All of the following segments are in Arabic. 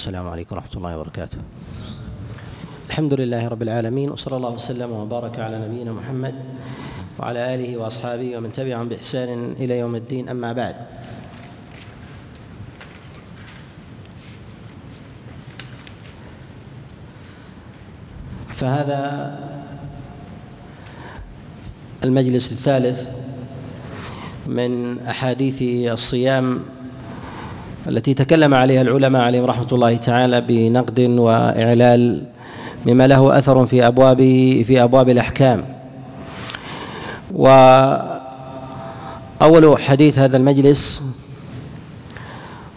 السلام عليكم ورحمة الله وبركاته. الحمد لله رب العالمين وصلى الله وسلم وبارك على نبينا محمد وعلى آله وأصحابه ومن تبعهم بإحسان إلى يوم الدين. أما بعد فهذا المجلس الثالث من أحاديث الصيام التي تكلم عليها العلماء عليهم رحمة الله تعالى بنقد وإعلال مما له أثر في أبواب في أبواب الأحكام. وأول حديث هذا المجلس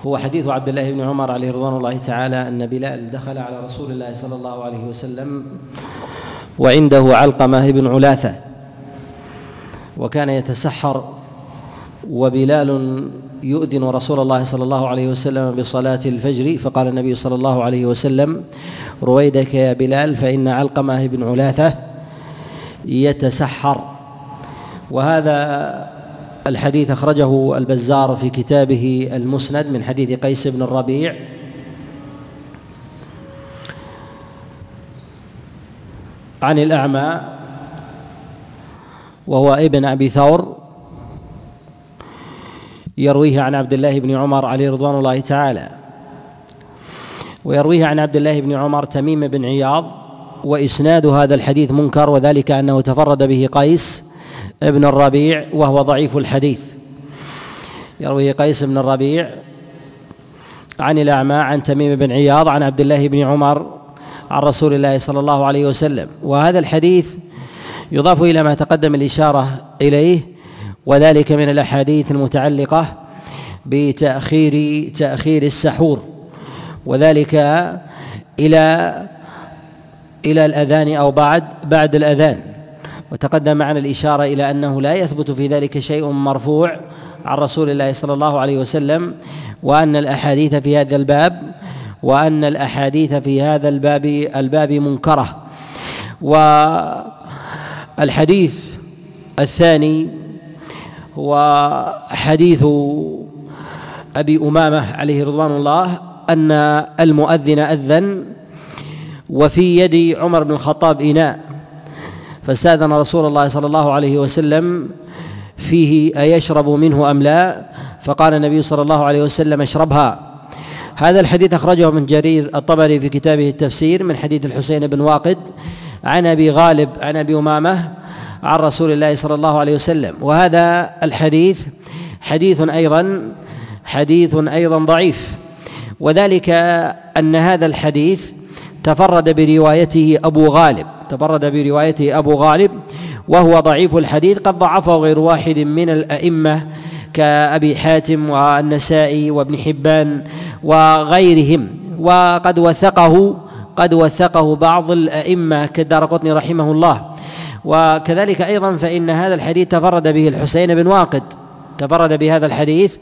هو حديث عبد الله بن عمر عليه رضوان الله تعالى أن بلال دخل على رسول الله صلى الله عليه وسلم وعنده علقمة بن علاثة وكان يتسحر وبلال يؤذن رسول الله صلى الله عليه وسلم بصلاة الفجر فقال النبي صلى الله عليه وسلم رويدك يا بلال فإن علقمة بن علاثة يتسحر. وهذا الحديث أخرجه البزار في كتابه المسند من حديث قيس بن الربيع. عن الأعمى وهو ابن أبي ثور يرويه عن عبد الله بن عمر عليه رضوان الله تعالى. ويرويه عن عبد الله بن عمر تميم بن عياض وإسناد هذا الحديث منكر وذلك أنه تفرد به قيس ابن الربيع وهو ضعيف الحديث. يرويه قيس بن الربيع عن الأعمى عن تميم بن عياض عن عبد الله بن عمر عن رسول الله صلى الله عليه وسلم. وهذا الحديث يضاف إلى ما تقدم الإشارة إليه وذلك من الأحاديث المتعلقة بتأخير تأخير السحور وذلك إلى إلى الأذان أو بعد بعد الأذان. وتقدم معنا الإشارة إلى أنه لا يثبت في ذلك شيء مرفوع عن رسول الله صلى الله عليه وسلم وأن الأحاديث في هذا الباب وأن الأحاديث في هذا الباب الباب منكرة. والحديث الثاني هو حديث أبي أمامة عليه رضوان الله أن المؤذن أذن وفي يد عمر بن الخطاب إناء فاستأذن رسول الله صلى الله عليه وسلم فيه أيشرب منه أم لا؟ فقال النبي صلى الله عليه وسلم اشربها. هذا الحديث أخرجه من جرير الطبري في كتابه التفسير من حديث الحسين بن واقد عن أبي غالب عن أبي أمامة عن رسول الله صلى الله عليه وسلم. وهذا الحديث حديث أيضا حديث أيضا ضعيف. وذلك أن هذا الحديث تفرد بروايته أبو غالب. تفرد بروايته أبو غالب وهو ضعيف الحديث. قد ضعفه غير واحد من الأئمة كأبي حاتم والنسائي وابن حبان وغيرهم. وقد وثقه قد وثقه بعض الأئمة كالدار قطني رحمه الله. وكذلك أيضا فإن هذا الحديث تفرد به الحسين بن واقد. تفرد بهذا الحديث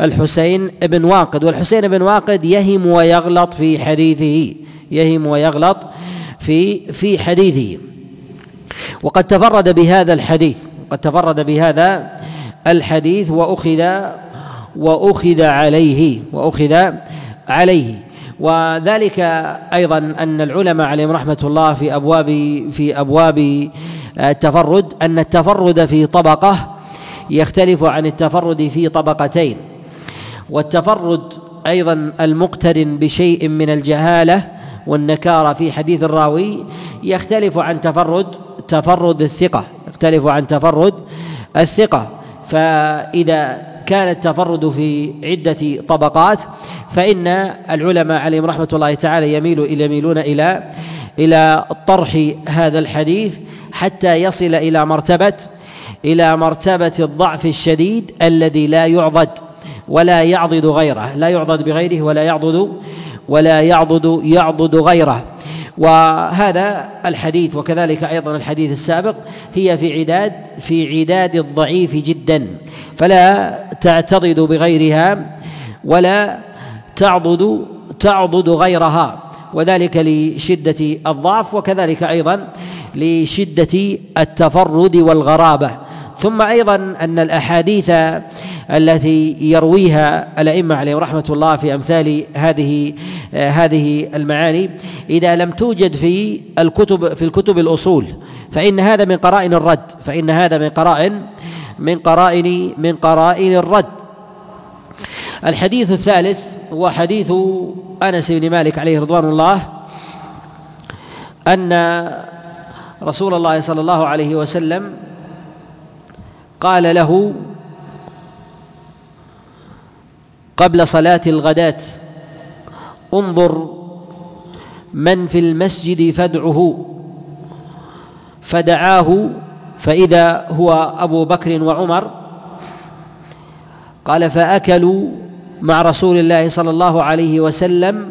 الحسين بن واقد. والحسين بن واقد يهم ويغلط في حديثه يهم ويغلط في في حديثه. وقد تفرد بهذا الحديث قد تفرد بهذا الحديث وأخذ وأخذ عليه وأخذ عليه. وذلك أيضا أن العلماء عليهم رحمة الله في أبواب في أبواب التفرد أن التفرد في طبقة يختلف عن التفرد في طبقتين. والتفرد أيضا المقترن بشيء من الجهالة والنكارة في حديث الراوي يختلف عن تفرد تفرد الثقة يختلف عن تفرد الثقة. فإذا كان التفرد في عدة طبقات فإن العلماء عليهم رحمة الله تعالى يميل يميلون إلى إلى طرح هذا الحديث حتى يصل إلى مرتبة إلى مرتبة الضعف الشديد الذي لا يعضد ولا يعضد غيره. لا يعضد بغيره ولا يعضد ولا يعضد يعضد غيره. وهذا الحديث وكذلك أيضا الحديث السابق هي في عداد في عداد الضعيف جدا. فلا تعتضد بغيرها ولا تعضد تعضد غيرها. وذلك لشدة الضعف وكذلك أيضا لشدة التفرد والغرابة. ثم أيضا أن الأحاديث التي يرويها الأئمة عليهم رحمة الله في أمثال هذه هذه المعاني إذا لم توجد في الكتب في الكتب الأصول فإن هذا من قرائن الرد فإن هذا من قرائن من قرائن من قرائن الرد. الحديث الثالث هو حديث أنس بن مالك عليه رضوان الله أن رسول الله صلى الله عليه وسلم قال له قبل صلاة الغداة انظر من في المسجد فادعه. فدعاه فإذا هو أبو بكر وعمر قال فأكلوا مع رسول الله صلى الله عليه وسلم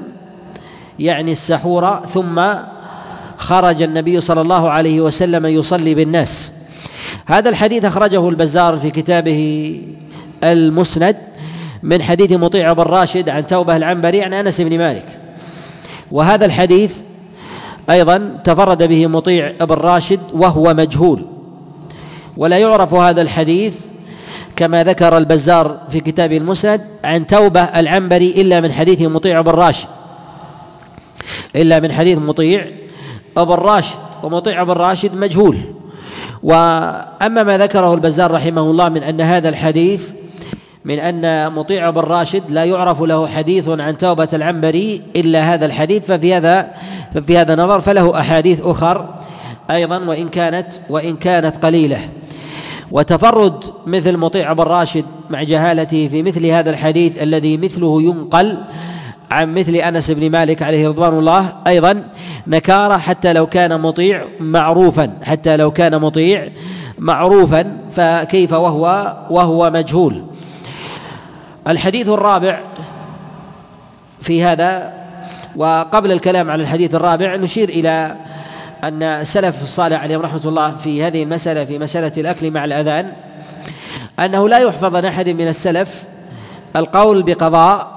يعني السحور ثم خرج النبي صلى الله عليه وسلم يصلي بالناس. هذا الحديث أخرجه البزار في كتابه المسند من حديث مطيع بن راشد عن توبة العنبري عن أنس بن مالك. وهذا الحديث أيضا تفرد به مطيع بن راشد وهو مجهول. ولا يعرف هذا الحديث كما ذكر البزار في كتابه المسند عن توبة العنبري إلا من حديث مطيع بن راشد. إلا من حديث مطيع بن راشد ومطيع بن راشد مجهول. وأما ما ذكره البزار رحمه الله من أن هذا الحديث من أن مطيع بن راشد لا يعرف له حديث عن توبة العنبري إلا هذا الحديث ففي هذا ففي هذا نظر فله أحاديث أخر أيضا وإن كانت وإن كانت قليلة. وتفرد مثل مطيع بن راشد مع جهالته في مثل هذا الحديث الذي مثله ينقل عن مثل أنس بن مالك عليه رضوان الله أيضا نكاره حتى لو كان مطيع معروفا حتى لو كان مطيع معروفا فكيف وهو؟ وهو مجهول. الحديث الرابع في هذا وقبل الكلام على الحديث الرابع نشير إلى أن السلف الصالح عليهم رحمة الله في هذه المسألة في مسألة الأكل مع الأذان أنه لا يحفظ عن احد من السلف القول بقضاء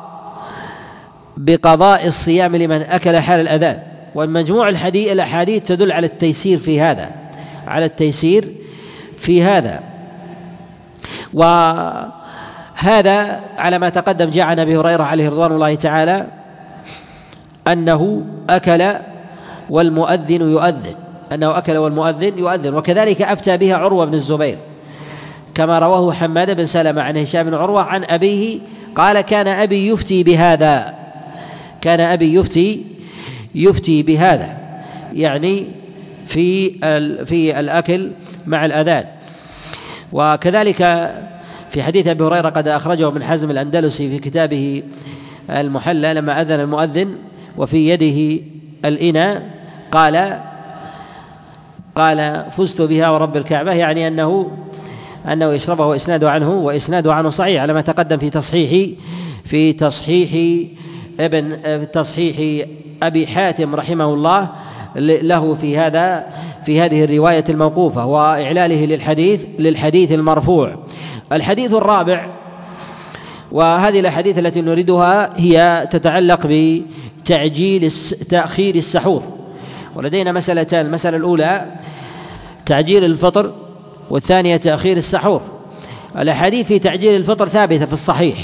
بقضاء الصيام لمن أكل حال الأذان. والمجموع الحديث الأحاديث تدل على التيسير في هذا على التيسير في هذا. وهذا على ما تقدم جاء عن أبي هريرة عليه رضوان الله تعالى أنه أكل والمؤذن يؤذن أنه أكل والمؤذن يؤذن. وكذلك أفتى بها عروة بن الزبير كما رواه حماد بن سلمة عن هشام بن عروة عن أبيه قال كان أبي يفتي بهذا. كان أبي يفتي يفتي بهذا يعني في في الأكل مع الأذان. وكذلك في حديث أبي هريرة قد أخرجه ابن حزم الأندلسي في كتابه المحلى لما أذن المؤذن وفي يده الإناء قال قال فزت بها ورب الكعبة. يعني أنه أنه يشربه وإسناده عنه وإسناده عنه صحيح على ما تقدم في تصحيح في تصحيح ابن تصحيح أبي حاتم رحمه الله له في هذا في هذه الرواية الموقوفة وإعلاله للحديث للحديث المرفوع. الحديث الرابع وهذه الأحاديث التي نريدها هي تتعلق بتعجيل تأخير السحور. ولدينا مسألتان المسألة الأولى تعجيل الفطر والثانية تأخير السحور. الأحاديث في تعجيل الفطر ثابتة في الصحيح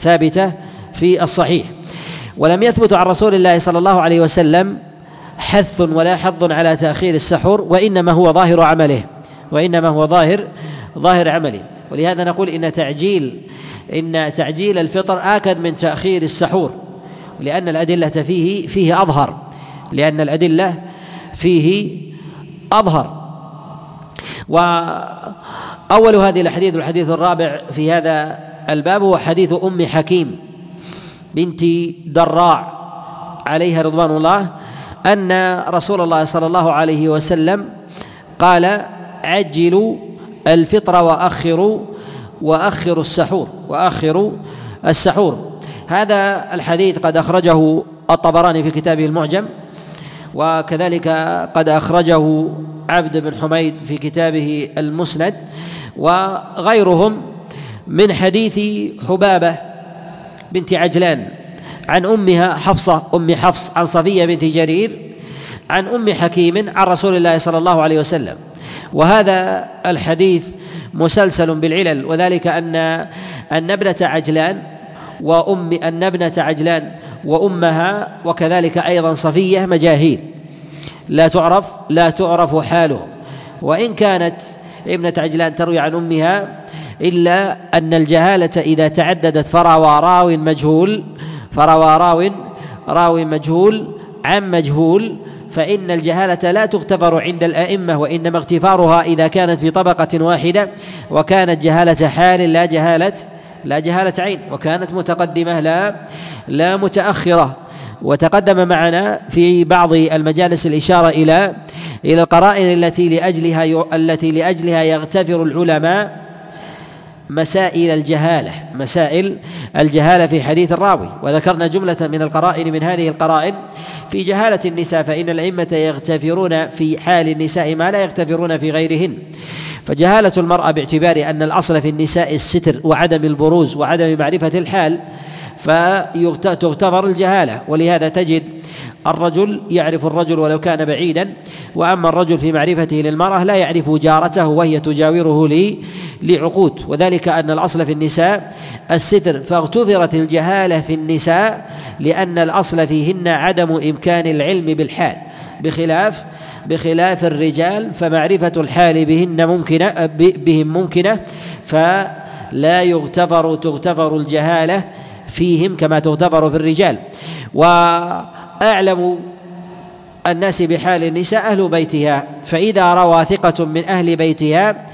ثابتة في الصحيح. ولم يثبت عن رسول الله صلى الله عليه وسلم حث ولا حظ على تأخير السحور وإنما هو ظاهر عمله وإنما هو ظاهر ظاهر عمله. ولهذا نقول إن تعجيل إن تعجيل الفطر آكد من تأخير السحور لأن الأدلة فيه فيه أظهر لأن الأدلة فيه أظهر. وأول هذه الحديث الحديث الرابع في هذا الباب هو حديث أم حكيم. بنت دراع عليها رضوان الله أن رسول الله صلى الله عليه وسلم قال عجلوا الفطر وأخروا وأخروا السحور وأخروا السحور. هذا الحديث قد أخرجه الطبراني في كتابه المعجم وكذلك قد أخرجه عبد بن حميد في كتابه المسند وغيرهم من حديث حبابة بنت عجلان. عن أمها حفصة أم حفص عن صفية بنت جرير عن أم حكيم عن رسول الله صلى الله عليه وسلم. وهذا الحديث مسلسل بالعلل وذلك أن أن ابنة عجلان وأم أن ابنة عجلان وأمها وكذلك أيضا صفية مجاهيل. لا تعرف لا تعرف حاله وإن كانت ابنة عجلان تروي عن أمها إلا أن الجهالة إذا تعددت فروى راو مجهول فروى راو راو مجهول عن مجهول فإن الجهالة لا تغتفر عند الأئمة وإنما اغتفارها إذا كانت في طبقة واحدة وكانت جهالة حال لا جهالة لا جهالة عين وكانت متقدمة لا لا متأخرة. وتقدم معنا في بعض المجالس الإشارة إلى إلى القرائن التي لأجلها التي لأجلها يغتفر العلماء مسائل الجهالة مسائل الجهالة في حديث الراوي. وذكرنا جملة من القرائن من هذه القرائن في جهالة النساء فإن الأئمة يغتفرون في حال النساء ما لا يغتفرون في غيرهن. فجهالة المرأة باعتبار أن الأصل في النساء الستر وعدم البروز وعدم معرفة الحال فتغتفر الجهالة. ولهذا تجد الرجل يعرف الرجل ولو كان بعيدا وأما الرجل في معرفته للمرأة لا يعرف جارته وهي تجاوره لي لعقود. وذلك أن الأصل في النساء الستر. فاغتفرت الجهالة في النساء لأن الأصل فيهن عدم إمكان العلم بالحال. بخلاف بخلاف الرجال فمعرفة الحال بهن ممكنة بهم ممكنة فلا يغتفر تغتفر الجهالة فيهم كما تغتفر في الرجال. وأعلم الناس بحال النساء أهل بيتها فإذا روى ثقة من أهل بيتها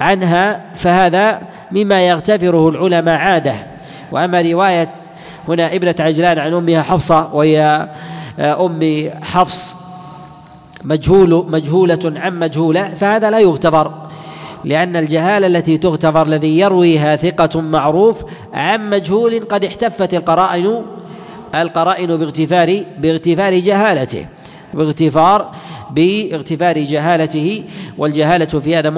عنها فهذا مما يغتفره العلماء عادة. وأما رواية هنا ابنة عجلان عن أمها حفصة وهي أم حفص مجهول مجهولة عن مجهولة فهذا لا يغتفر لأن الجهالة التي تغتفر الذي يرويها ثقة معروف عن مجهول قد احتفت القرائن القرائن باغتفار باغتفار جهالته. باغتفار باغتفار جهالته والجهالة في هذا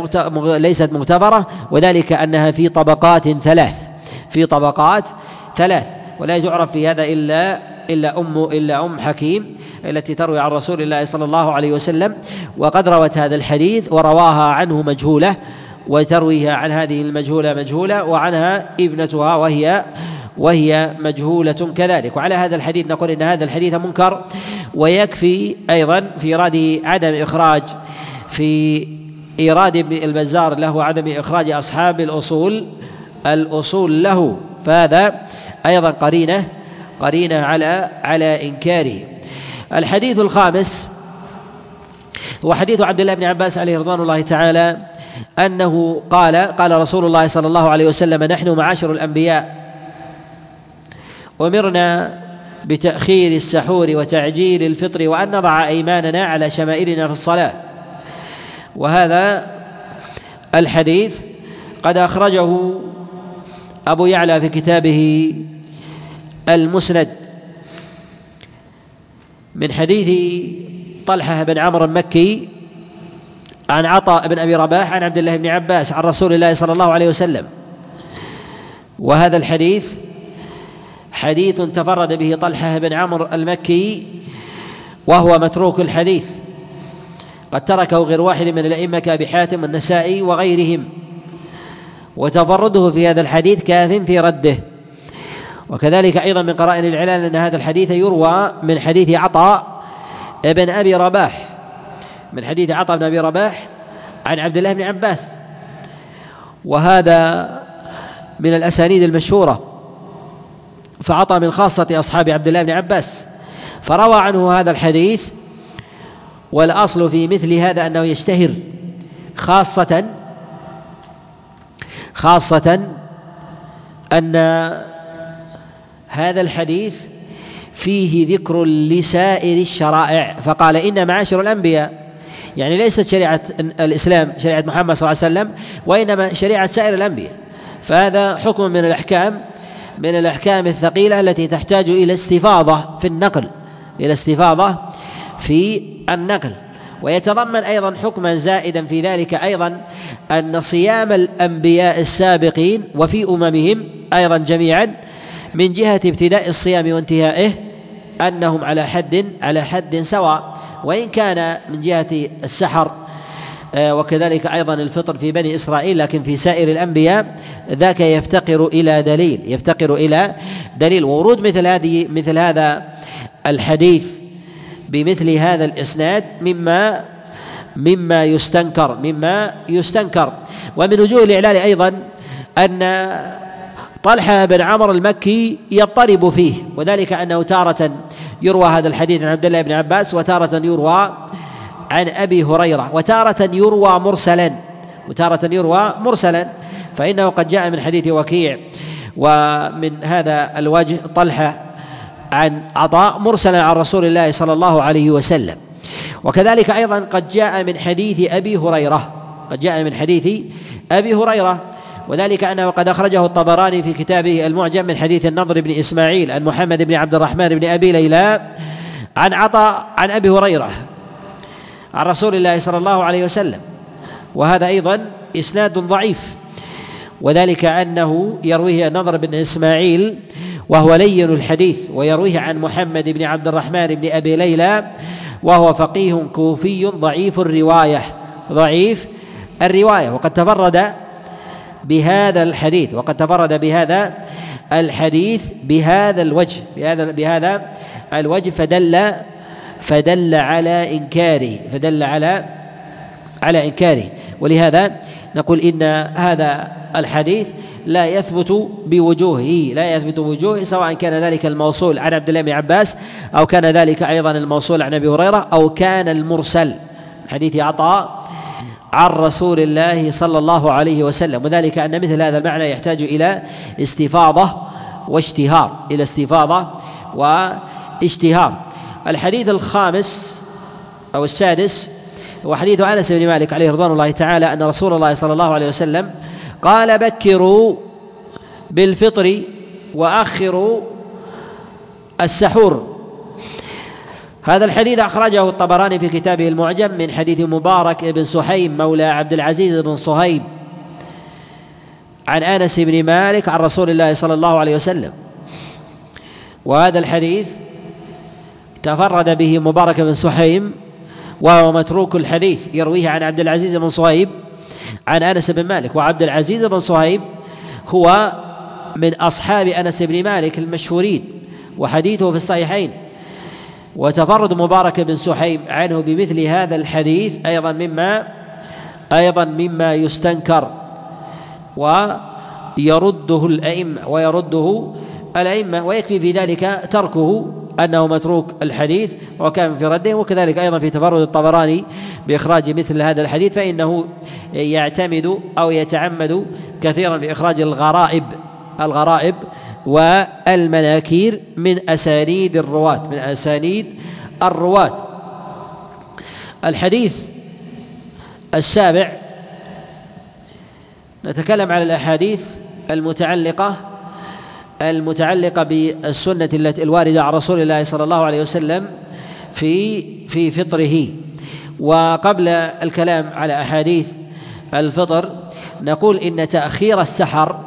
ليست مغتفرة وذلك أنها في طبقات ثلاث. في طبقات ثلاث. ولا تعرف في هذا إلا إلا أم إلا أم حكيم التي تروي عن رسول الله صلى الله عليه وسلم. وقد روت هذا الحديث ورواها عنه مجهولة وترويها عن هذه المجهولة مجهولة وعنها ابنتها وهي وهي مجهولة كذلك. وعلى هذا الحديث نقول إن هذا الحديث منكر ويكفي أيضا في إيراد عدم إخراج في إيراد البزار له عدم إخراج أصحاب الأصول الأصول له. فهذا أيضا قرينة قرينة على على إنكاره. الحديث الخامس هو حديث عبد الله بن عباس عليه رضوان الله تعالى أنه قال قال رسول الله صلى الله عليه وسلم نحن معاشر الأنبياء. أمرنا بتأخير السحور وتعجيل الفطر وأن نضع أيماننا على شمائلنا في الصلاة. وهذا الحديث قد أخرجه أبو يعلى في كتابه المسند من حديث طلحة بن عمرو المكي عن عطاء بن أبي رباح عن عبد الله بن عباس عن رسول الله صلى الله عليه وسلم. وهذا الحديث حديث تفرد به طلحة بن عمرو المكي وهو متروك الحديث. قد تركه غير واحد من الأئمة كأبي حاتم النسائي وغيرهم. وتفرده في هذا الحديث كاف في رده. وكذلك أيضا من قرائن العلال أن هذا الحديث يروى من حديث عطاء ابن أبي رباح. من حديث عطاء بن أبي رباح عن عبد الله بن عباس. وهذا من الأسانيد المشهورة. فعطى من خاصة أصحاب عبد الله بن عباس. فروى عنه هذا الحديث والأصل في مثل هذا أنه يشتهر خاصة خاصة أن هذا الحديث فيه ذكر لسائر الشرائع. فقال إن معاشر الأنبياء يعني ليست شريعة الإسلام شريعة محمد صلى الله عليه وسلم وإنما شريعة سائر الأنبياء. فهذا حكم من الأحكام من الأحكام الثقيلة التي تحتاج إلى استفاضة في النقل إلى استفاضة في النقل. ويتضمن أيضا حكما زائدا في ذلك أيضا أن صيام الأنبياء السابقين وفي أممهم أيضا جميعا من جهة ابتداء الصيام وانتهائه أنهم على حد على حد سواء وإن كان من جهة السحر وكذلك أيضا الفطر في بني إسرائيل لكن في سائر الأنبياء ذاك يفتقر إلى دليل يفتقر إلى دليل. وورود مثل هذه مثل هذا الحديث بمثل هذا الإسناد مما مما يستنكر مما يستنكر. ومن وجوه الإعلال أيضا أن طلحة بن عمر المكي يضطرب فيه وذلك أنه تارة يروى هذا الحديث عن عبد الله بن عباس وتارة يروى عن أبي هريرة وتارة يروى مرسلا وتارة يروى مرسلا فإنه قد جاء من حديث وكيع ومن هذا الوجه طلحة عن عطاء مرسلا عن رسول الله صلى الله عليه وسلم. وكذلك أيضا قد جاء من حديث أبي هريرة قد جاء من حديث أبي هريرة وذلك أنه قد أخرجه الطبراني في كتابه المعجم من حديث النضر بن إسماعيل عن محمد بن عبد الرحمن بن أبي ليلى عن عطاء عن أبي هريرة. عن رسول الله صلى الله عليه وسلم. وهذا أيضا إسناد ضعيف. وذلك أنه يرويه النضر بن إسماعيل وهو لين الحديث ويرويه عن محمد بن عبد الرحمن بن أبي ليلى وهو فقيه كوفي ضعيف الرواية. ضعيف الرواية. وقد تفرد بهذا الحديث وقد تفرد بهذا الحديث بهذا الوجه بهذا بهذا الوجه فدل فدل على إنكاره فدل على على إنكاره. ولهذا نقول إن هذا الحديث لا يثبت بوجوهه لا يثبت بوجوهه سواء كان ذلك الموصول عن عبد الله بن عباس أو كان ذلك أيضا الموصول عن أبي هريرة أو كان المرسل. حديث عطاء عن رسول الله صلى الله عليه وسلم. وذلك أن مثل هذا المعنى يحتاج إلى استفاضة واشتهار إلى استفاضة واشتهار. الحديث الخامس أو السادس هو حديث أنس بن مالك عليه رضوان الله تعالى أن رسول الله صلى الله عليه وسلم قال بكروا بالفطر وأخروا السحور. هذا الحديث أخرجه الطبراني في كتابه المعجم من حديث مبارك بن سحيم مولى عبد العزيز بن صهيب عن أنس بن مالك عن رسول الله صلى الله عليه وسلم. وهذا الحديث تفرد به مبارك بن سحيم وهو متروك الحديث يرويه عن عبد العزيز بن صهيب عن أنس بن مالك. وعبد العزيز بن صهيب هو من أصحاب أنس بن مالك المشهورين وحديثه في الصحيحين. وتفرد مبارك بن سحيم عنه بمثل هذا الحديث أيضا مما أيضا مما يستنكر ويرده الأئمة ويرده الأئمة ويكفي في ذلك تركه. أنه متروك الحديث وكان في رده وكذلك أيضا في تفرد الطبراني بإخراج مثل هذا الحديث فإنه يعتمد أو يتعمد كثيرا باخراج الغرائب الغرائب والمناكير من أسانيد الرواة من أسانيد الرواة. الحديث السابع نتكلم على الأحاديث المتعلقة المتعلقة بالسنة التي الواردة عن رسول الله صلى الله عليه وسلم في في فطره. وقبل الكلام على أحاديث الفطر نقول إن تأخير السحر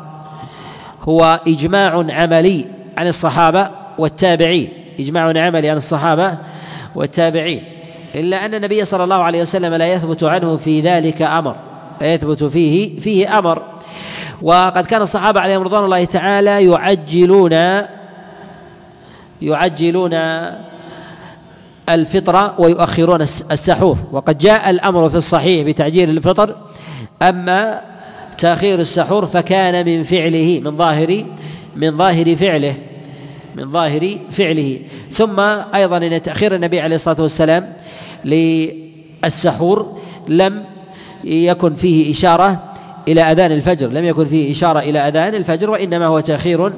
هو إجماع عملي عن الصحابة والتابعين. إجماع عملي عن الصحابة والتابعين. إلا أن النبي صلى الله عليه وسلم لا يثبت عنه في ذلك أمر. لا يثبت فيه فيه أمر. وقد كان الصحابة عليهم رضوان الله تعالى يعجلون يعجلون الفطر ويؤخرون السحور. وقد جاء الأمر في الصحيح بتعجيل الفطر أما تأخير السحور فكان من فعله من ظاهر من ظاهر فعله من ظاهر فعله. ثم أيضا أن تأخير النبي عليه الصلاة والسلام للسحور لم يكن فيه إشارة إلى أذان الفجر. لم يكن فيه إشارة إلى أذان الفجر وإنما هو تأخير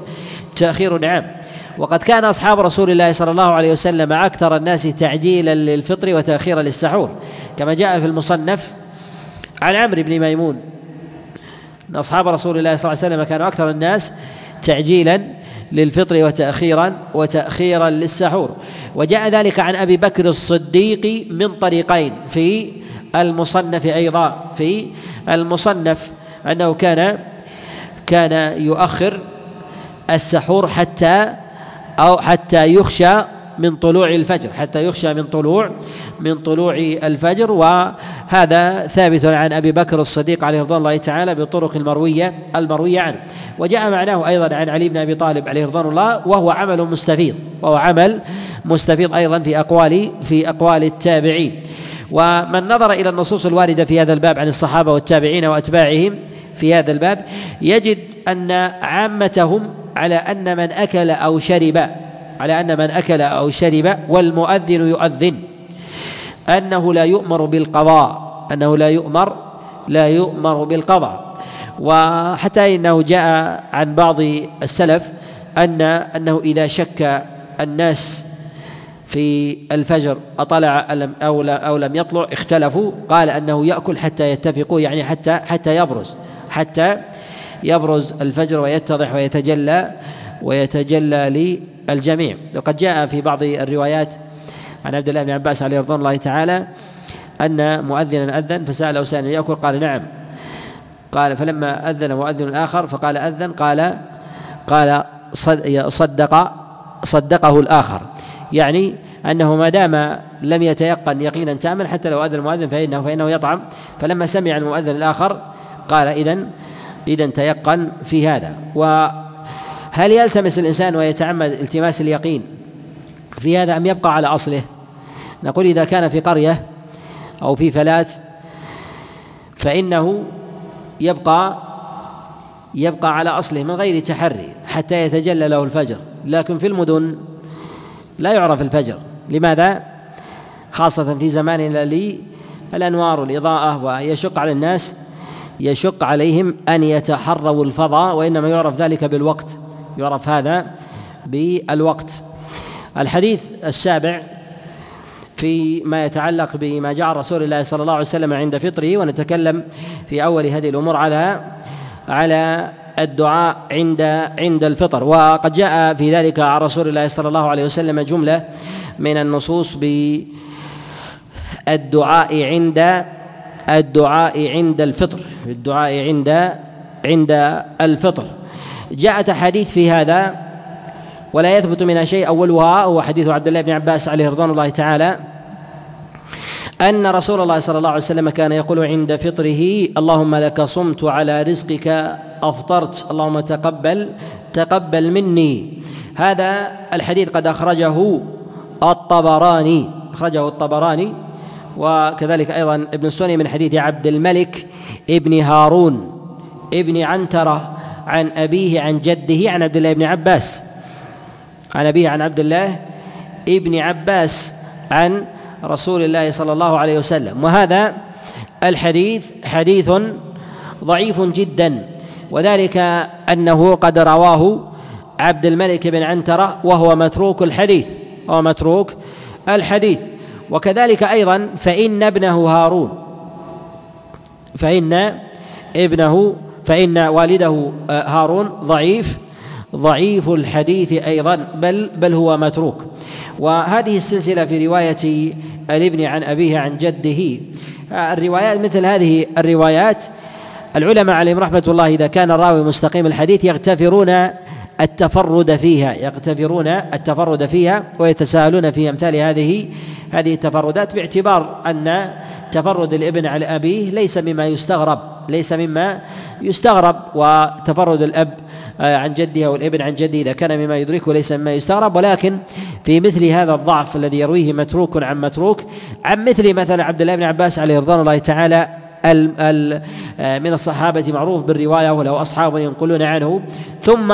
تأخير عام. وقد كان أصحاب رسول الله صلى الله عليه وسلم أكثر الناس تعجيلا للفطر وتأخيرا للسحور كما جاء في المصنف عن عمرو بن ميمون. أن أصحاب رسول الله صلى الله عليه وسلم كانوا أكثر الناس تعجيلا للفطر وتأخيرا وتأخيرا للسحور. وجاء ذلك عن أبي بكر الصديق من طريقين في المصنف أيضا في المصنف أنه كان كان يؤخر السحور حتى أو حتى يخشى من طلوع الفجر حتى يخشى من طلوع من طلوع الفجر. وهذا ثابت عن أبي بكر الصديق عليه رضوان الله تعالى بالطرق المروية المروية عنه. وجاء معناه أيضا عن علي بن أبي طالب عليه رضوان الله وهو عمل مستفيض وهو عمل مستفيض أيضا في أقوال في أقوال التابعين. ومن نظر إلى النصوص الواردة في هذا الباب عن الصحابة والتابعين وأتباعهم في هذا الباب يجد أن عامتهم على أن من أكل أو شرب على أن من أكل أو شرب والمؤذن يؤذن. أنه لا يؤمر بالقضاء أنه لا يؤمر لا يؤمر بالقضاء. وحتى إنه جاء عن بعض السلف ان أنه إذا شك الناس في الفجر أطلع أو أو لم يطلع اختلفوا قال أنه يأكل حتى يتفقوا يعني حتى حتى يبرز. حتى يبرز الفجر ويتضح ويتجلى ويتجلى للجميع. وقد جاء في بعض الروايات عن عبد الله بن عباس عليه رضوان الله تعالى أن مؤذنا أذن فسأله سائل يأكل قال نعم. قال فلما أذن مؤذن آخر فقال أذن قال قال صدق صدقه الآخر. يعني أنه ما دام لم يتيقن يقينا تاما حتى لو أذن المؤذن فإنه فإنه يطعم. فلما سمع المؤذن الآخر قال إذا إذا تيقن في هذا. وهل يلتمس الإنسان ويتعمد التماس اليقين في هذا أم يبقى على أصله؟ نقول إذا كان في قرية أو في فلاة فإنه يبقى يبقى على أصله من غير تحري حتى يتجلى له الفجر. لكن في المدن لا يعرف الفجر. لماذا؟ خاصة في زماننا لي الأنوار والإضاءة ويشق على الناس يشق عليهم أن يتحروا الفضاء وإنما يعرف ذلك بالوقت يعرف هذا بالوقت. الحديث السابع فيما يتعلق بما جاء رسول الله صلى الله عليه وسلم عند فطره ونتكلم في أول هذه الأمور على على الدعاء عند عند الفطر. وقد جاء في ذلك عن رسول الله صلى الله عليه وسلم جملة من النصوص بالدعاء عند الدعاء عند الفطر. الدعاء عند عند الفطر. جاءت احاديث في هذا ولا يثبت منها شيء. أولها هو حديث عبد الله بن عباس عليه رضوان الله تعالى أن رسول الله صلى الله عليه وسلم كان يقول عند فطره اللهم لك صمت على رزقك أفطرت. اللهم تقبل تقبل مني. هذا الحديث قد أخرجه الطبراني أخرجه الطبراني وكذلك أيضا ابن السني من حديث عبد الملك ابن هارون ابن عنترة عن أبيه عن جده عن عبد الله بن عباس. عن أبيه عن عبد الله ابن عباس عن رسول الله صلى الله عليه وسلم. وهذا الحديث حديث ضعيف جدا. وذلك أنه قد رواه عبد الملك بن عنترة وهو متروك الحديث. وهو متروك الحديث. وكذلك أيضا فإن ابنه هارون فإن ابنه فإن والده آه، هارون ضعيف ضعيف الحديث أيضا بل بل هو متروك. وهذه السلسلة في رواية الابن عن أبيه عن جده آه، الروايات مثل هذه الروايات العلماء عليهم رحمة الله إذا كان الراوي مستقيم الحديث يغتفرون التفرد فيها يغتفرون التفرد فيها ويتساءلون في أمثال هذه هذه التفردات باعتبار أن تفرد الابن على أبيه ليس مما يستغرب ليس مما يستغرب وتفرد الأب آه، عن جده أو الابن عن جده إذا كان مما يدركه ليس مما يستغرب. ولكن في مثل هذا الضعف الذي يرويه متروك عن متروك عن مثل مثلا عبد الله بن عباس عليه رضوان الله تعالى ال ال آه، من الصحابة معروف بالرواية وله أصحاب ينقلون عنه. ثم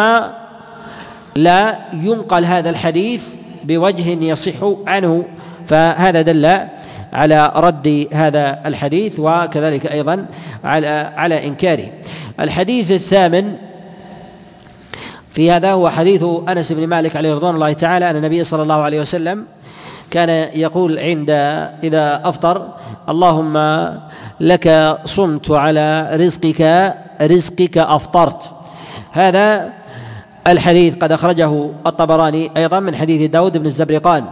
لا ينقل هذا الحديث بوجه يصح عنه فهذا دل على رد هذا الحديث وكذلك أيضا على على إنكاره. الحديث الثامن في هذا هو حديث أنس بن مالك عليه رضوان الله تعالى أن النبي صلى الله عليه وسلم كان يقول عند إذا أفطر اللهم لك صمت على رزقك رزقك أفطرت. هذا الحديث قد أخرجه الطبراني أيضا من حديث داود بن الزبرقان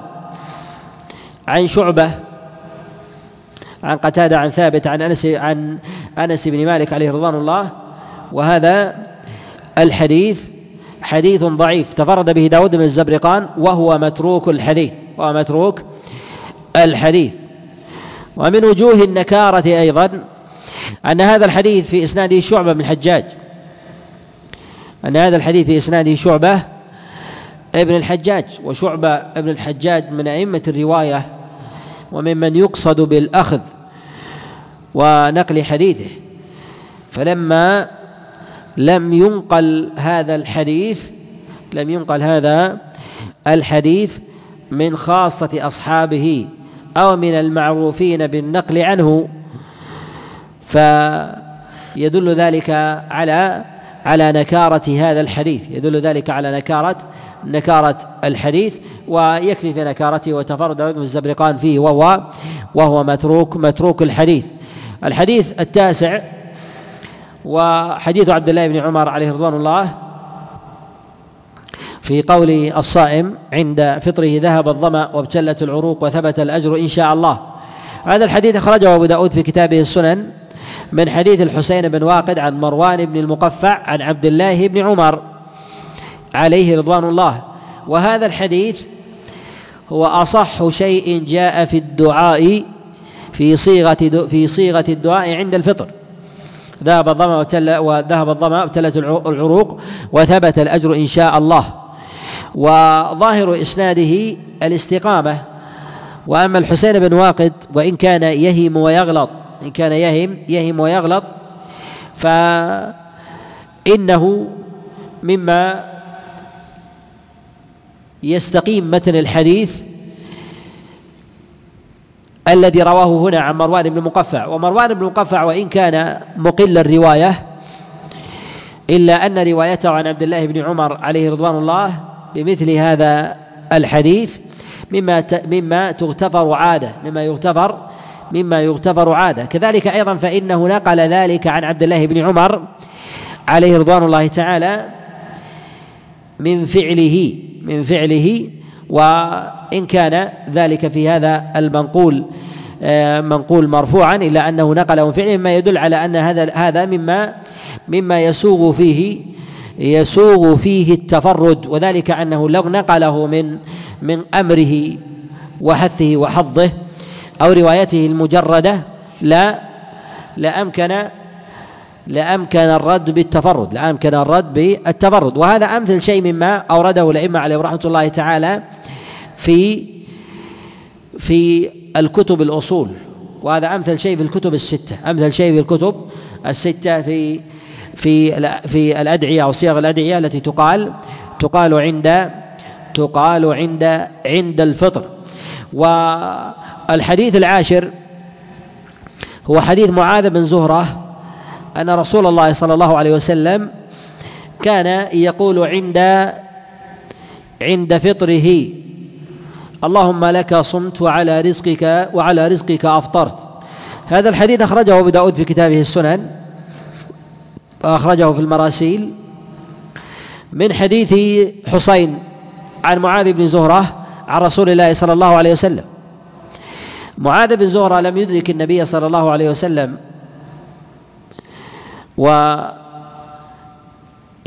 عن شعبة عن قتادة عن ثابت عن أنس عن أنس بن مالك عليه رضوان الله وهذا الحديث حديث ضعيف تفرد به داود بن الزبرقان وهو متروك الحديث وهو متروك الحديث. ومن وجوه النكارة أيضا أن هذا الحديث في إسناده شعبة بن الحجاج أن هذا الحديث في إسناده شعبة ابن الحجاج وشعبة ابن الحجاج من أئمة الرواية وممن يقصد بالأخذ ونقل حديثه. فلما لم ينقل هذا الحديث لم ينقل هذا الحديث من خاصة أصحابه أو من المعروفين بالنقل عنه فيدل ذلك على على نكارة هذا الحديث. يدل ذلك على نكارة نكارة الحديث ويكفي في نكارته وتفرد ابن الزبرقان فيه وهو وهو متروك متروك الحديث. الحديث التاسع وحديث عبد الله بن عمر عليه رضوان الله في قول الصائم عند فطره ذهب الظمأ وابتلت العروق وثبت الأجر إن شاء الله. هذا الحديث أخرجه أبو داود في كتابه السنن من حديث الحسين بن واقد عن مروان بن المقفع عن عبد الله بن عمر عليه رضوان الله. وهذا الحديث هو أصح شيء جاء في الدعاء في صيغة في صيغة الدعاء عند الفطر. ذهب الظمأ وذهب الظمأ وابتلت العروق وثبت الأجر إن شاء الله. وظاهر إسناده الاستقامة. وأما الحسين بن واقد وإن كان يهم ويغلط إن كان يهم يهم ويغلط فإنه مما يستقيم متن الحديث الذي رواه هنا عن مروان بن مقفع. ومروان بن مقفع وإن كان مقل الرواية إلا أن روايته عن عبد الله بن عمر عليه رضوان الله بمثل هذا الحديث مما مما تغتفر عادة مما يغتفر مما يغتفر عاده. كذلك أيضا فإنه نقل ذلك عن عبد الله بن عمر عليه رضوان الله تعالى من فعله من فعله وإن كان ذلك في هذا المنقول آه، منقول مرفوعا إلا أنه نقله من فعله مما يدل على أن هذا هذا مما مما يسوغ فيه يسوغ فيه التفرد وذلك أنه لو نقله من من أمره وحثه وحظه أو روايته المجردة لا لامكن لامكن الرد بالتفرد لامكن الرد بالتفرد. وهذا أمثل شيء مما أورده الأئمة عليه رحمة الله تعالى في في الكتب الأصول. وهذا أمثل شيء في الكتب الستة. أمثل شيء في الكتب الستة في في في الأدعية أو صيغ الأدعية التي تقال تقال عند تقال عند عند الفطر. والحديث العاشر هو حديث معاذ بن زهرة أن رسول الله صلى الله عليه وسلم كان يقول عند عند فطره اللهم لك صمت وعلى رزقك وعلى رزقك أفطرت. هذا الحديث أخرجه أبو داود في كتابه السنن وأخرجه في المراسيل. من حديث حسين عن معاذ بن زهرة عن رسول الله صلى الله عليه وسلم. معاذ بن زهرة لم يدرك النبي صلى الله عليه وسلم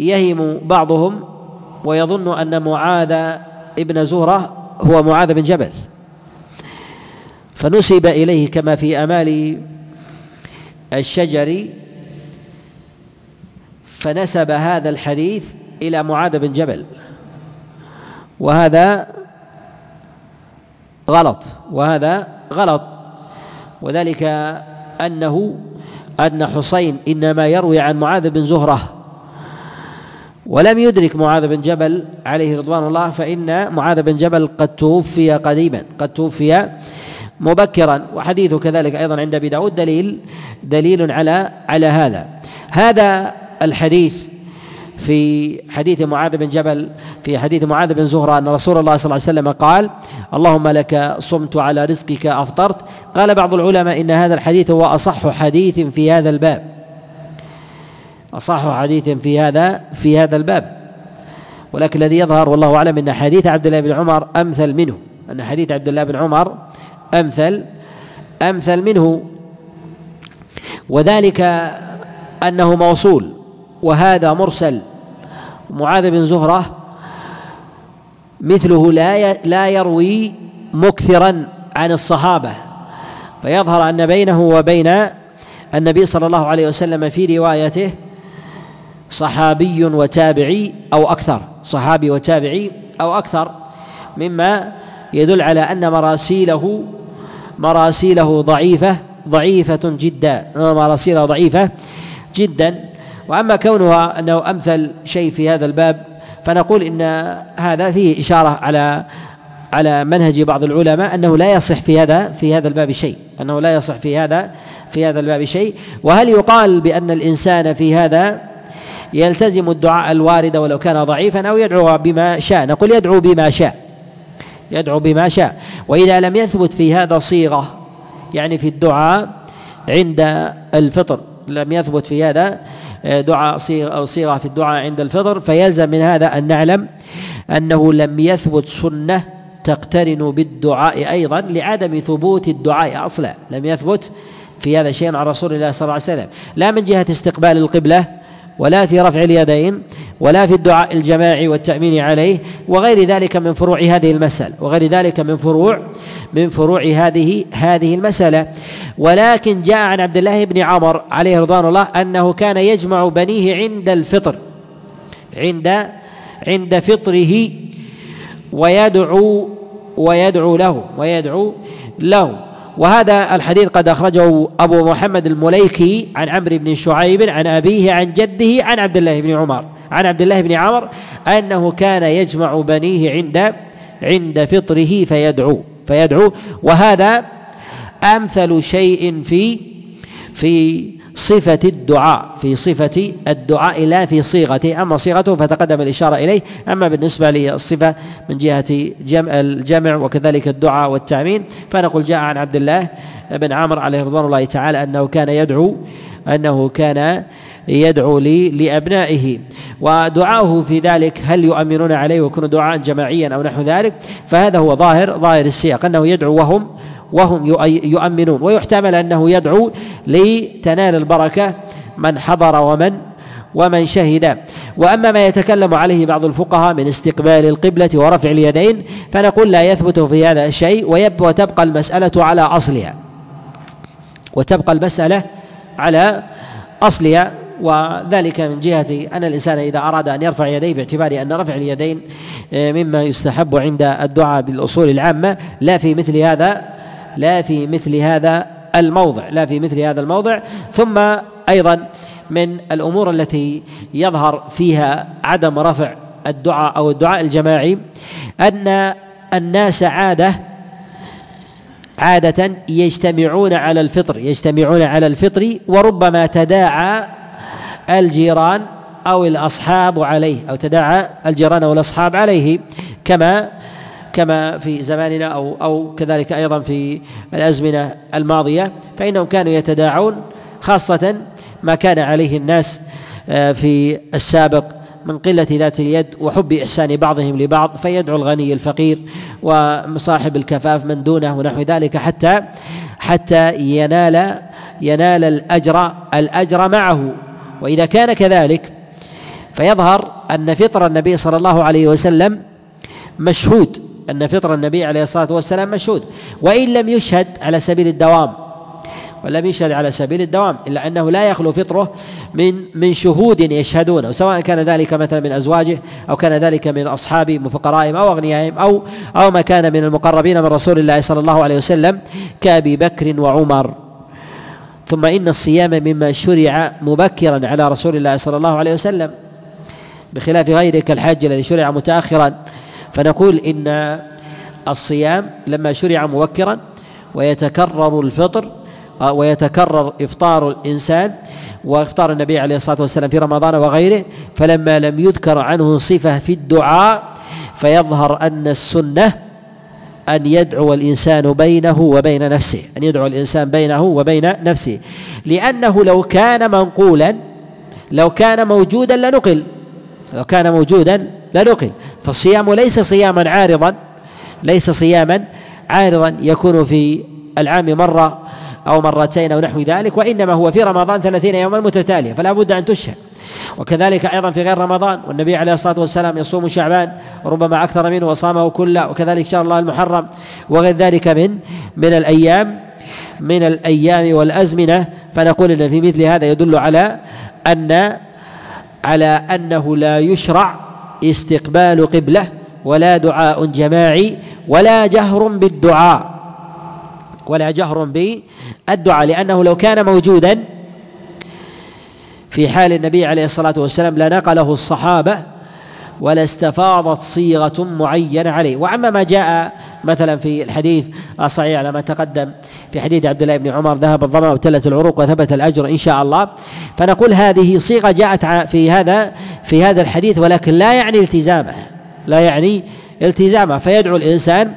ويهم بعضهم ويظن أن معاذ ابن زهرة هو معاذ بن جبل. فنسب إليه كما في أمال الشجر فنسب هذا الحديث إلى معاذ بن جبل. وهذا غلط. وهذا غلط. وذلك أنه أن حسين إنما يروي عن معاذ بن زهرة ولم يدرك معاذ بن جبل عليه رضوان الله فإن معاذ بن جبل قد توفي قديما قد توفي مبكرا. وحديثه كذلك أيضا عند أبي داود دليل دليل على على هذا. هذا الحديث في حديث معاذ بن جبل في حديث معاذ بن زهرة أن رسول الله صلى الله عليه وسلم قال اللهم لك صمت على رزقك أفطرت. قال بعض العلماء إن هذا الحديث هو أصح حديث في هذا الباب. أصح حديث في هذا في هذا الباب. ولكن الذي يظهر والله أعلم أن حديث عبد الله بن عمر أمثل منه. أن حديث عبد الله بن عمر أمثل أمثل منه. وذلك أنه موصول. وهذا مرسل. معاذ بن زهرة مثله لا لا يروي مكثرا عن الصحابة. فيظهر أن بينه وبين النبي صلى الله عليه وسلم في روايته صحابي وتابعي أو أكثر. صحابي وتابعي أو أكثر. مما يدل على أن مراسيله مراسيله ضعيفة ضعيفة جدا مراسيله ضعيفة جدا. وأما كونها أنه أمثل شيء في هذا الباب فنقول إن هذا فيه إشارة على على منهج بعض العلماء أنه لا يصح في هذا في هذا الباب شيء أنه لا يصح في هذا في هذا الباب شيء. وهل يقال بأن الإنسان في هذا يلتزم الدعاء الوارد ولو كان ضعيفا أو يدعو بما شاء؟ نقول يدعو بما شاء يدعو بما شاء. وإذا لم يثبت في هذا صيغة يعني في الدعاء عند الفطر لم يثبت في هذا دعاء صيغة أو صيغة في الدعاء عند الفطر فيلزم من هذا أن نعلم أنه لم يثبت سنة تقترن بالدعاء أيضا لعدم ثبوت الدعاء أصلا لم يثبت في هذا شيء عن رسول الله صلى الله عليه وسلم. لا من جهة استقبال القبلة ولا في رفع اليدين ولا في الدعاء الجماعي والتأمين عليه وغير ذلك من فروع هذه المسألة وغير ذلك من فروع من فروع هذه هذه المسألة. ولكن جاء عن عبد الله بن عمر عليه رضوان الله أنه كان يجمع بنيه عند الفطر عند عند فطره ويدعو ويدعو له ويدعو له. وهذا الحديث قد أخرجه أبو محمد المليكي عن عمرو بن شعيب عن أبيه عن جده عن عبد الله بن عمر عن عبد الله بن عمر أنه كان يجمع بنيه عند عند فطره فيدعو فيدعو. وهذا أمثل شيء في في صفة الدعاء في صفة الدعاء لا في صيغته. أما صيغته فتقدم الإشارة إليه. أما بالنسبة للصفة من جهة جمع الجمع وكذلك الدعاء والتأمين فنقول جاء عن عبد الله بن عامر عليه رضوان الله تعالى أنه كان يدعو أنه كان يدعو لي لأبنائه. ودعاؤه في ذلك هل يؤمنون عليه ويكون دعاء جماعيا أو نحو ذلك؟ فهذا هو ظاهر ظاهر السياق أنه يدعو وهم وهم يؤمنون. ويحتمل أنه يدعو لتنال البركة من حضر ومن ومن شهد. وأما ما يتكلم عليه بعض الفقهاء من استقبال القبلة ورفع اليدين فنقول لا يثبت في هذا الشيء وتبقى المسألة على أصلها. وتبقى المسألة على أصلها. وذلك من جهة أن الإنسان إذا أراد أن يرفع يديه باعتبار أن رفع اليدين مما يستحب عند الدعاء بالأصول العامة لا في مثل هذا لا في مثل هذا الموضع لا في مثل هذا الموضع. ثم أيضا من الأمور التي يظهر فيها عدم رفع الدعاء أو الدعاء الجماعي أن الناس عادة عادة يجتمعون على الفطر يجتمعون على الفطر وربما تداعى الجيران أو الأصحاب عليه أو تداعى الجيران أو الأصحاب عليه كما كما في زماننا أو أو كذلك أيضا في الأزمنة الماضية فإنهم كانوا يتداعون خاصة ما كان عليه الناس آه، في السابق من قلة ذات اليد وحب إحسان بعضهم لبعض فيدعو الغني الفقير وصاحب الكفاف من دونه ونحو ذلك حتى حتى ينال ينال الأجر الأجر معه. وإذا كان كذلك فيظهر أن فطر النبي صلى الله عليه وسلم مشهود أن فطر النبي عليه الصلاة والسلام مشهود وإن لم يشهد على سبيل الدوام. ولم يشهد على سبيل الدوام إلا أنه لا يخلو فطره من من شهود يشهدونه سواء كان ذلك مثلا من أزواجه أو كان ذلك من أصحابه من فقرائهم أو أغنيائهم أو أو ما كان من المقربين من رسول الله صلى الله عليه وسلم كأبي بكر وعمر. ثم إن الصيام مما شرع مبكرا على رسول الله صلى الله عليه وسلم بخلاف غيره كالحج الذي شرع متأخرا. فنقول إن الصيام لما شرع مبكرا ويتكرر الفطر آه، ويتكرر إفطار الإنسان وإفطار النبي عليه الصلاة والسلام في رمضان وغيره فلما لم يذكر عنه صفة في الدعاء فيظهر أن السنة أن يدعو الإنسان بينه وبين نفسه أن يدعو الإنسان بينه وبين نفسه. لأنه لو كان منقولا لو كان موجودا لنقل لو كان موجودا لنقل فالصيام ليس صياما عارضا ليس صياما عارضا يكون في العام مرة أو مرتين أو نحو ذلك وإنما هو في رمضان ثلاثين يوما متتالية فلا بد أن تشهد. وكذلك أيضا في غير رمضان والنبي عليه الصلاة والسلام يصوم شعبان وربما أكثر منه وصامه كله وكذلك شهر الله المحرم وغير ذلك من من الأيام من الأيام والأزمنة. فنقول إن في مثل هذا يدل على أن على أنه لا يشرع استقبال قبلة ولا دعاء جماعي ولا جهر بالدعاء. ولا جهر بالدعاء لأنه لو كان موجودا في حال النبي عليه الصلاة والسلام لنقله الصحابة ولا استفاضت صيغة معينة عليه. وأما ما جاء مثلا في الحديث الصحيح على ما تقدم في حديث عبد الله بن عمر ذهب الظمأ وابتلت العروق وثبت الأجر إن شاء الله فنقول هذه صيغة جاءت في هذا في هذا الحديث ولكن لا يعني التزامه لا يعني التزامه فيدعو الإنسان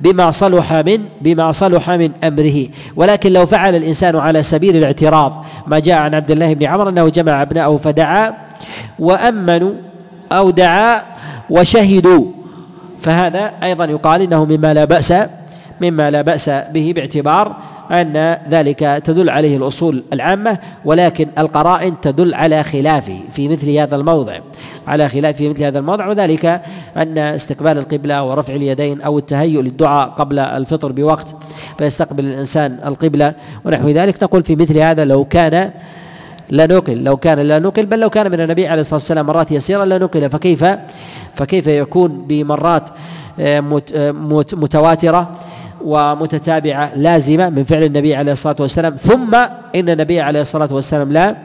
بما صلح من بما صلح من أمره. ولكن لو فعل الإنسان على سبيل الاعتراض ما جاء عن عبد الله بن عمر أنه جمع ابنائه فدعا وأمنوا أو دعا وشهدوا. فهذا أيضا يقال إنه مما لا بأس مما لا بأس به باعتبار أن ذلك تدل عليه الأصول العامة ولكن القرائن تدل على خلافه في مثل هذا الموضع. على خلاف في مثل هذا الموضع وذلك أن استقبال القبلة ورفع اليدين أو التهيؤ للدعاء قبل الفطر بوقت فيستقبل الإنسان القبلة ونحو ذلك. نقول في مثل هذا لو كان لا نقل لو كان لا نقل بل لو كان من النبي عليه الصلاة والسلام مرات يسيره لا نقل فكيف فكيف يكون بمرات آه، آه، متواترة ومتتابعة لازمة من فعل النبي عليه الصلاة والسلام ثم إن النبي عليه الصلاة والسلام لا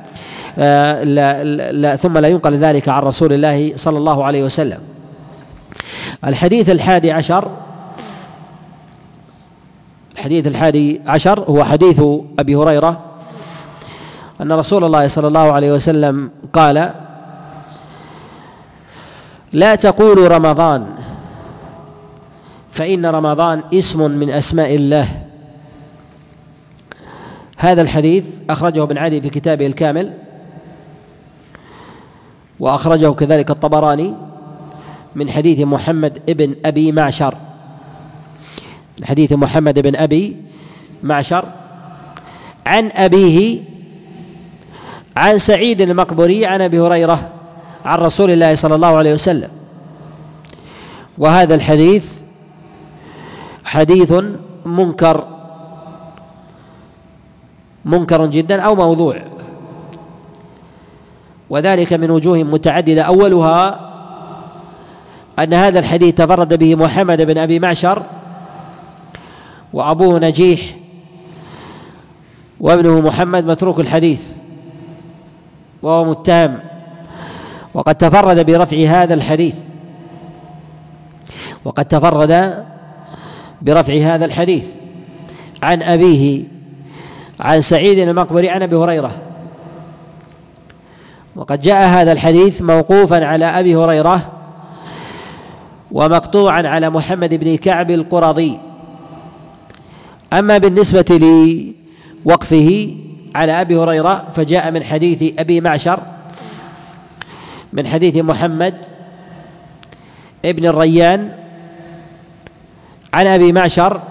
آه، لا, لا ثم لا ينقل ذلك عن رسول الله صلى الله عليه وسلم. الحديث الحادي عشر الحديث الحادي عشر هو حديث أبي هريرة أن رسول الله صلى الله عليه وسلم قال لا تقولوا رمضان فإن رمضان اسم من أسماء الله. هذا الحديث أخرجه ابن عدي في كتابه الكامل وأخرجه كذلك الطبراني من حديث محمد ابن أبي معشر. حديث محمد بن أبي معشر عن أبيه عن سعيد المقبري عن أبي هريرة عن رسول الله صلى الله عليه وسلم. وهذا الحديث حديث منكر منكر جدا أو موضوع. وذلك من وجوه متعددة. أولها أن هذا الحديث تفرد به محمد بن أبي معشر وابوه نجيح وابنه محمد متروك الحديث. وهو متهم. وقد تفرد برفع هذا الحديث. وقد تفرد برفع هذا الحديث. عن أبيه عن سعيد المقبري عن أبي هريرة. وقد جاء هذا الحديث موقوفا على أبي هريرة ومقطوعا على محمد بن كعب القرظي أما بالنسبة لوقفه على أبي هريرة فجاء من حديث أبي معشر من حديث محمد ابن الريان عن أبي معشر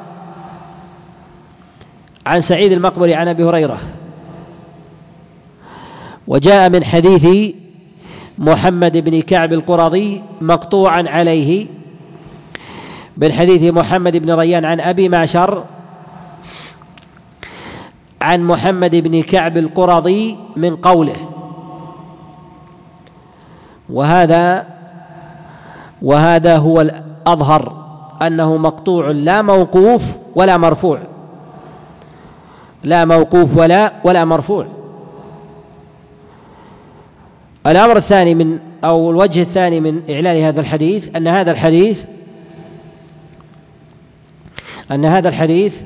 عن سعيد المقبري عن أبي هريرة. وجاء من حديث محمد بن كعب القرظي مقطوعا عليه من حديث محمد بن ريان عن أبي معشر عن محمد بن كعب القرظي من قوله. وهذا وهذا هو الأظهر أنه مقطوع لا موقوف ولا مرفوع. لا موقوف ولا ولا مرفوع. الأمر الثاني من أو الوجه الثاني من إعلان هذا الحديث أن هذا الحديث أن هذا الحديث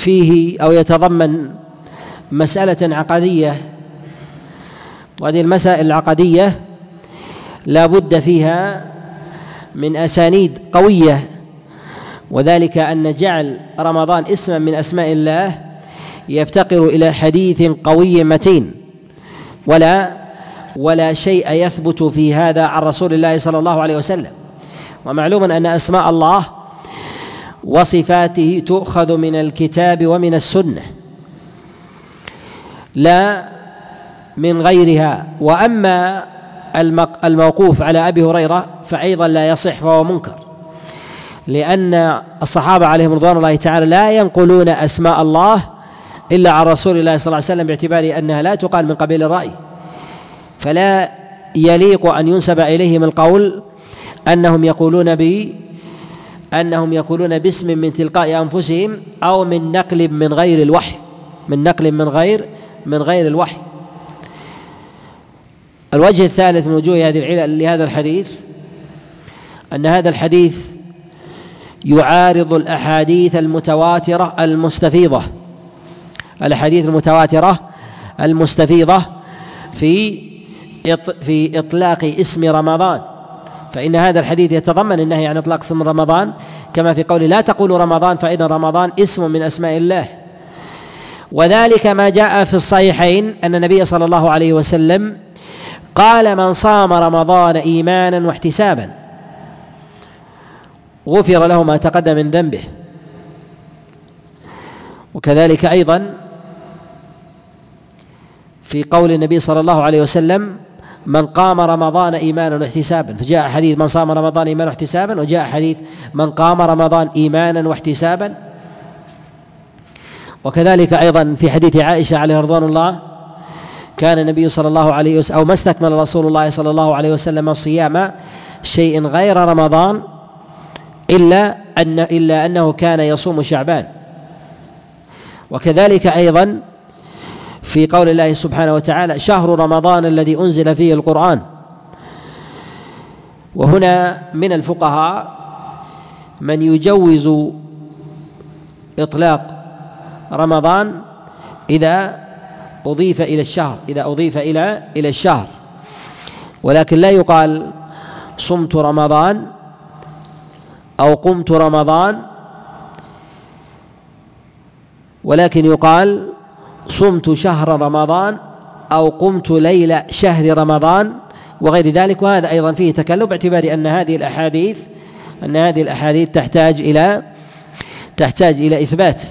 فيه أو يتضمن مسألة عقدية. وهذه المسائل العقدية لا بد فيها من أسانيد قوية وذلك أن جعل رمضان اسما من أسماء الله يفتقر إلى حديث قوي متين. ولا ولا شيء يثبت في هذا عن رسول الله صلى الله عليه وسلم. ومعلوم أن أسماء الله وصفاته تؤخذ من الكتاب ومن السنة لا من غيرها. وأما الموقوف على أبي هريرة فايضا لا يصح فهو منكر لأن الصحابة عليهم رضوان الله تعالى لا ينقلون أسماء الله إلا عن رسول الله صلى الله عليه وسلم باعتبار أنها لا تقال من قبيل الرأي. فلا يليق أن ينسب إليهم القول أنهم يقولون أنهم يقولون باسم من تلقاء أنفسهم أو من نقل من غير الوحي من نقل من غير من غير الوحي. الوجه الثالث من وجوه هذه العلل لهذا الحديث أن هذا الحديث يعارض الأحاديث المتواترة المستفيضة الأحاديث المتواترة المستفيضة في في إطلاق اسم رمضان. فإن هذا الحديث يتضمن النهي عن إطلاق اسم رمضان كما في قوله لا تقولوا رمضان فإن رمضان اسم من أسماء الله. وذلك ما جاء في الصحيحين أن النبي صلى الله عليه وسلم قال من صام رمضان إيمانا واحتسابا غفر له ما تقدم من ذنبه. وكذلك أيضا في قول النبي صلى الله عليه وسلم من قام رمضان إيمانا واحتسابا. فجاء حديث من صام رمضان إيمانا واحتسابا وجاء حديث من قام رمضان إيمانا واحتسابا. وكذلك أيضا في حديث عائشة عليه رضوان الله كان النبي صلى الله عليه وسلم أو ما استكمل رسول الله صلى الله عليه وسلم صيام شيء غير رمضان إلا أن إلا أنه كان يصوم شعبان. وكذلك أيضا في قول الله سبحانه وتعالى شهر رمضان الذي أنزل فيه القرآن. وهنا من الفقهاء من يجوز إطلاق رمضان إذا أضيف إلى الشهر إذا أضيف إلى إلى الشهر. ولكن لا يقال صمت رمضان أو قمت رمضان ولكن يقال صمت شهر رمضان أو قمت ليل شهر رمضان وغير ذلك وهذا أيضا فيه تكلم باعتبار أن هذه الأحاديث أن هذه الأحاديث تحتاج إلى تحتاج إلى إثبات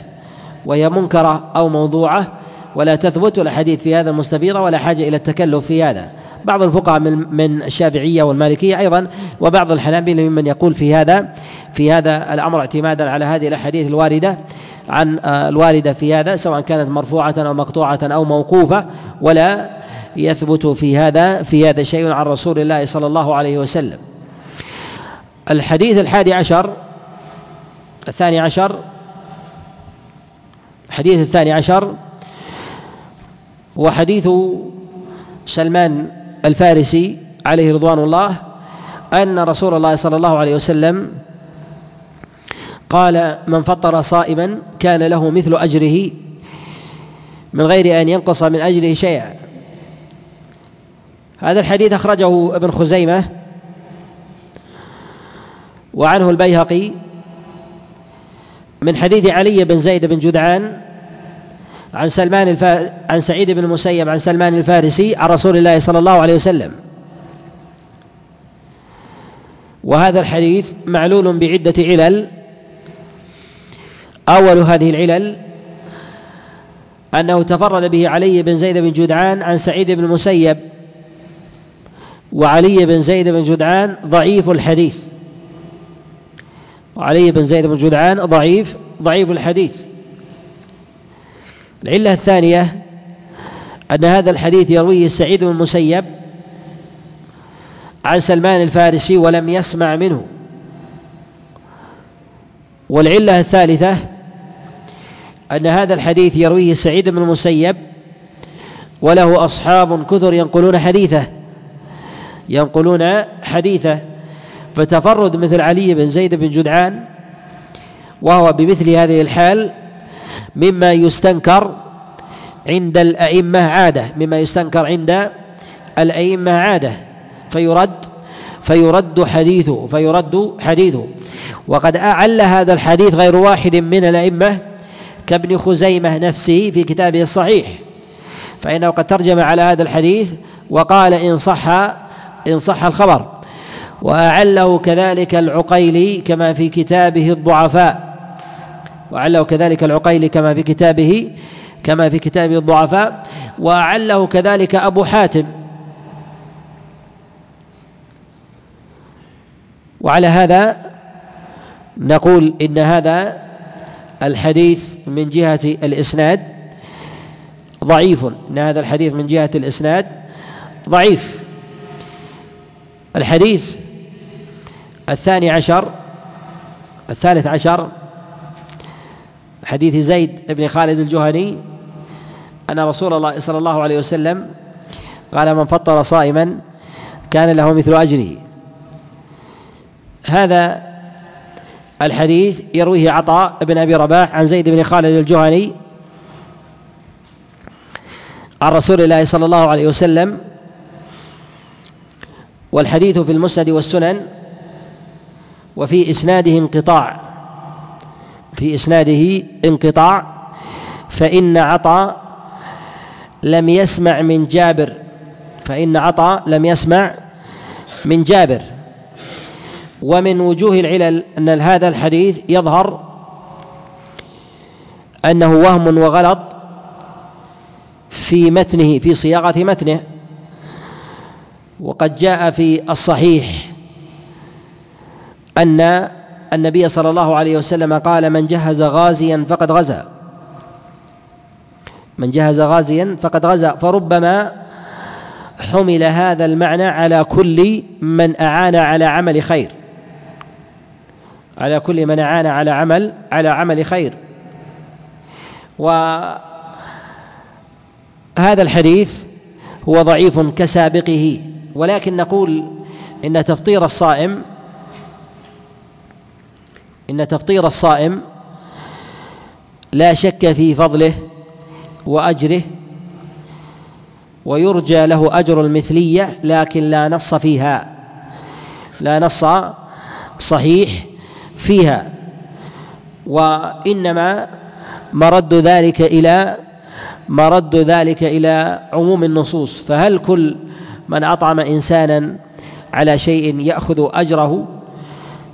وهي منكرة أو موضوعة ولا تثبت الأحاديث في هذا المستفيضه ولا حاجة إلى التكلف في هذا. بعض الفقهاء من من الشافعية والمالكية أيضا وبعض الحنابلة ممن يقول في هذا في هذا الأمر اعتمادا على هذه الأحاديث الواردة عن آه، الوارده في هذا سواء كانت مرفوعة أو مقطوعة أو موقوفة ولا يثبت في هذا في هذا شيء عن رسول الله صلى الله عليه وسلم. الحديث الحادي عشر الثاني عشر الحديث الثاني عشر هو حديث سلمان الفارسي عليه رضوان الله أن رسول الله صلى الله عليه وسلم قال من فطر صائما كان له مثل أجره من غير أن ينقص من أجره شيئا. هذا الحديث أخرجه ابن خزيمة وعنه البيهقي من حديث علي بن زيد بن جدعان عن سلمان الف... عن سعيد بن المسيب عن سلمان الفارسي عن رسول الله صلى الله عليه وسلم. وهذا الحديث معلول بعدة علل أول هذه العلل أنه تفرد به علي بن زيد بن جدعان عن سعيد بن المسيب وعلي بن زيد بن جدعان ضعيف الحديث. وعلي بن زيد بن جدعان ضعيف ضعيف الحديث. العلة الثانية أن هذا الحديث يرويه سعيد بن المسيب عن سلمان الفارسي ولم يسمع منه. والعلة الثالثة أن هذا الحديث يرويه سعيد بن المسيب وله أصحاب كثر ينقلون حديثه ينقلون حديثه فتفرد مثل علي بن زيد بن جدعان وهو بمثل هذه الحال مما يستنكر عند الأئمة عادة مما يستنكر عند الأئمة عادة فيرد فيرد حديثه فيرد حديثه. وقد أعل هذا الحديث غير واحد من الأئمة كابن خزيمة نفسه في كتابه الصحيح فإنه قد ترجم على هذا الحديث وقال إن صح إن صح الخبر. وأعله كذلك العقيلي كما في كتابه الضعفاء وعله كذلك العقيلي كما في كتابه كما في كتاب الضعفاء وأعله كذلك أبو حاتم. وعلى هذا نقول إن هذا الحديث من جهة الإسناد ضعيف. إن هذا الحديث من جهة الإسناد ضعيف. الحديث الثاني عشر الثالث عشر حديث زيد بن خالد الجهني أن رسول الله صلى الله عليه وسلم قال من فطر صائما كان له مثل أجره. هذا الحديث يرويه عطاء بن أبي رباح عن زيد بن خالد الجهني عن رسول الله صلى الله عليه وسلم والحديث في المسند والسنن وفي إسناده انقطاع في إسناده انقطاع فإن عطاء لم يسمع من جابر فإن عطاء لم يسمع من جابر. ومن وجوه العلل أن هذا الحديث يظهر أنه وهم وغلط في متنه في صياغة متنه وقد جاء في الصحيح أن النبي صلى الله عليه وسلم قال من جهز غازيا فقد غزا. من جهز غازيا فقد غزا. فربما حمل هذا المعنى على كل من أعان على عمل خير. على كل من أعان على عمل على عمل خير. وهذا الحديث هو ضعيف كسابقه ولكن نقول إن تفطير الصائم إن تفطير الصائم لا شك في فضله وأجره ويرجى له أجر المثلية لكن لا نص فيها. لا نص صحيح فيها. وإنما مرد ذلك إلى مرد ذلك إلى عموم النصوص. فهل كل من أطعم إنسانا على شيء يأخذ أجره؟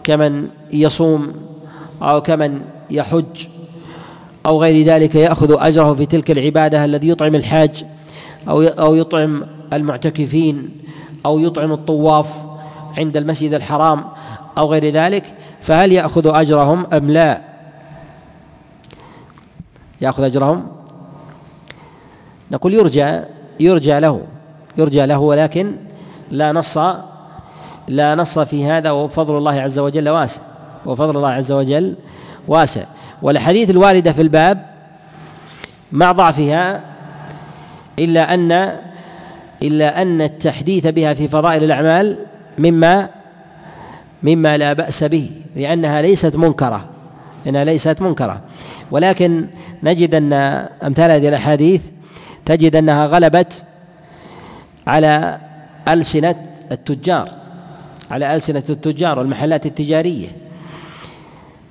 كمن يصوم أو كمن يحج أو غير ذلك يأخذ أجره في تلك العبادة الذي يطعم الحاج أو أو يطعم المعتكفين أو يطعم الطواف عند المسجد الحرام أو غير ذلك؟ فهل يأخذ أجرهم أم لا؟ يأخذ أجرهم؟ نقول يرجى يرجى له يرجى له ولكن لا نص لا نص في هذا وفضل الله عز وجل واسع وفضل الله عز وجل واسع. والاحاديث الوارده في الباب مع ضعفها إلا أن إلا أن التحديث بها في فضائل الأعمال مما مما لا بأس به لأنها ليست منكرة انها ليست منكرة. ولكن نجد أن أمثال هذه الأحاديث تجد أنها غلبت على ألسنة التجار على ألسنة التجار والمحلات التجارية.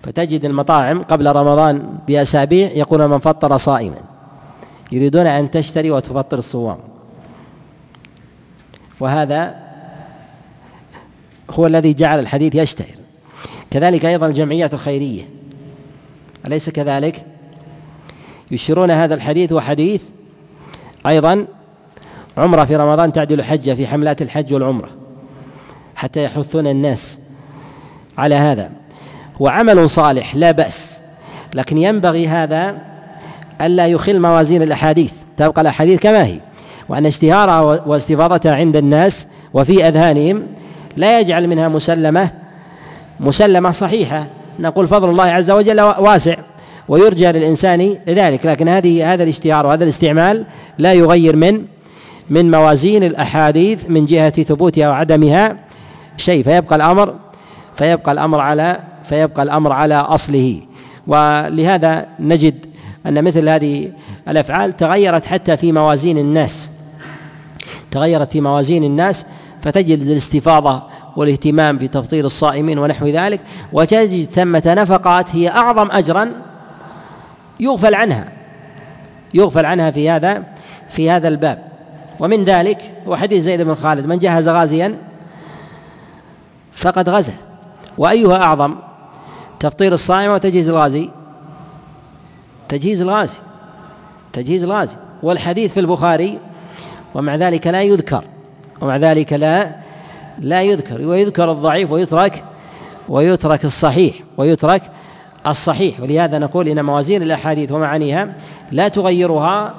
فتجد المطاعم قبل رمضان بأسابيع يقول من فطر صائما يريدون أن تشتري وتفطر الصوام. وهذا هو الذي جعل الحديث يشتهر. كذلك أيضا الجمعيات الخيرية. أليس كذلك؟ يشيرون هذا الحديث وحديث أيضا عمرة في رمضان تعدل حجة في حملات الحج والعمرة حتى يحثون الناس على هذا. هو عمل صالح لا بأس. لكن ينبغي هذا ألا يخل موازين الأحاديث. تبقى الأحاديث كما هي. وأن اشتهارها واستفاضتها عند الناس وفي أذهانهم لا يجعل منها مسلمة مسلمة صحيحة. نقول فضل الله عز وجل واسع ويرجى للإنسان ذلك لكن هذه هذا الاشتهار وهذا الاستعمال لا يغير من من موازين الأحاديث من جهة ثبوتها وعدمها. شيء فيبقى الأمر فيبقى الأمر على فيبقى الأمر على أصله. ولهذا نجد أن مثل هذه الأفعال تغيرت حتى في موازين الناس. تغيرت في موازين الناس فتجد الاستفاضة والاهتمام في تفطير الصائمين ونحو ذلك وتجد ثمة نفقات هي أعظم أجرا يغفل عنها يغفل عنها في هذا في هذا الباب. ومن ذلك هو حديث زيد بن خالد من جهز غازيا فقد غزا. وأيها أعظم تفطير الصائم وتجهيز الغازي؟ تجهيز الغازي تجهيز لازم والحديث في البخاري ومع ذلك لا يذكر. ومع ذلك لا لا يذكر ويذكر الضعيف ويترك ويترك الصحيح ويترك الصحيح. ولهذا نقول إن موازين الأحاديث ومعانيها لا تغيرها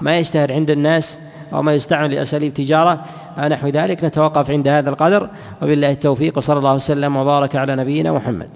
ما يشتهر عند الناس أو ما يستعمل لأساليب تجارة نحو ذلك نتوقف عند هذا القدر. وبالله التوفيق وصلى الله وسلم وبارك على نبينا محمد.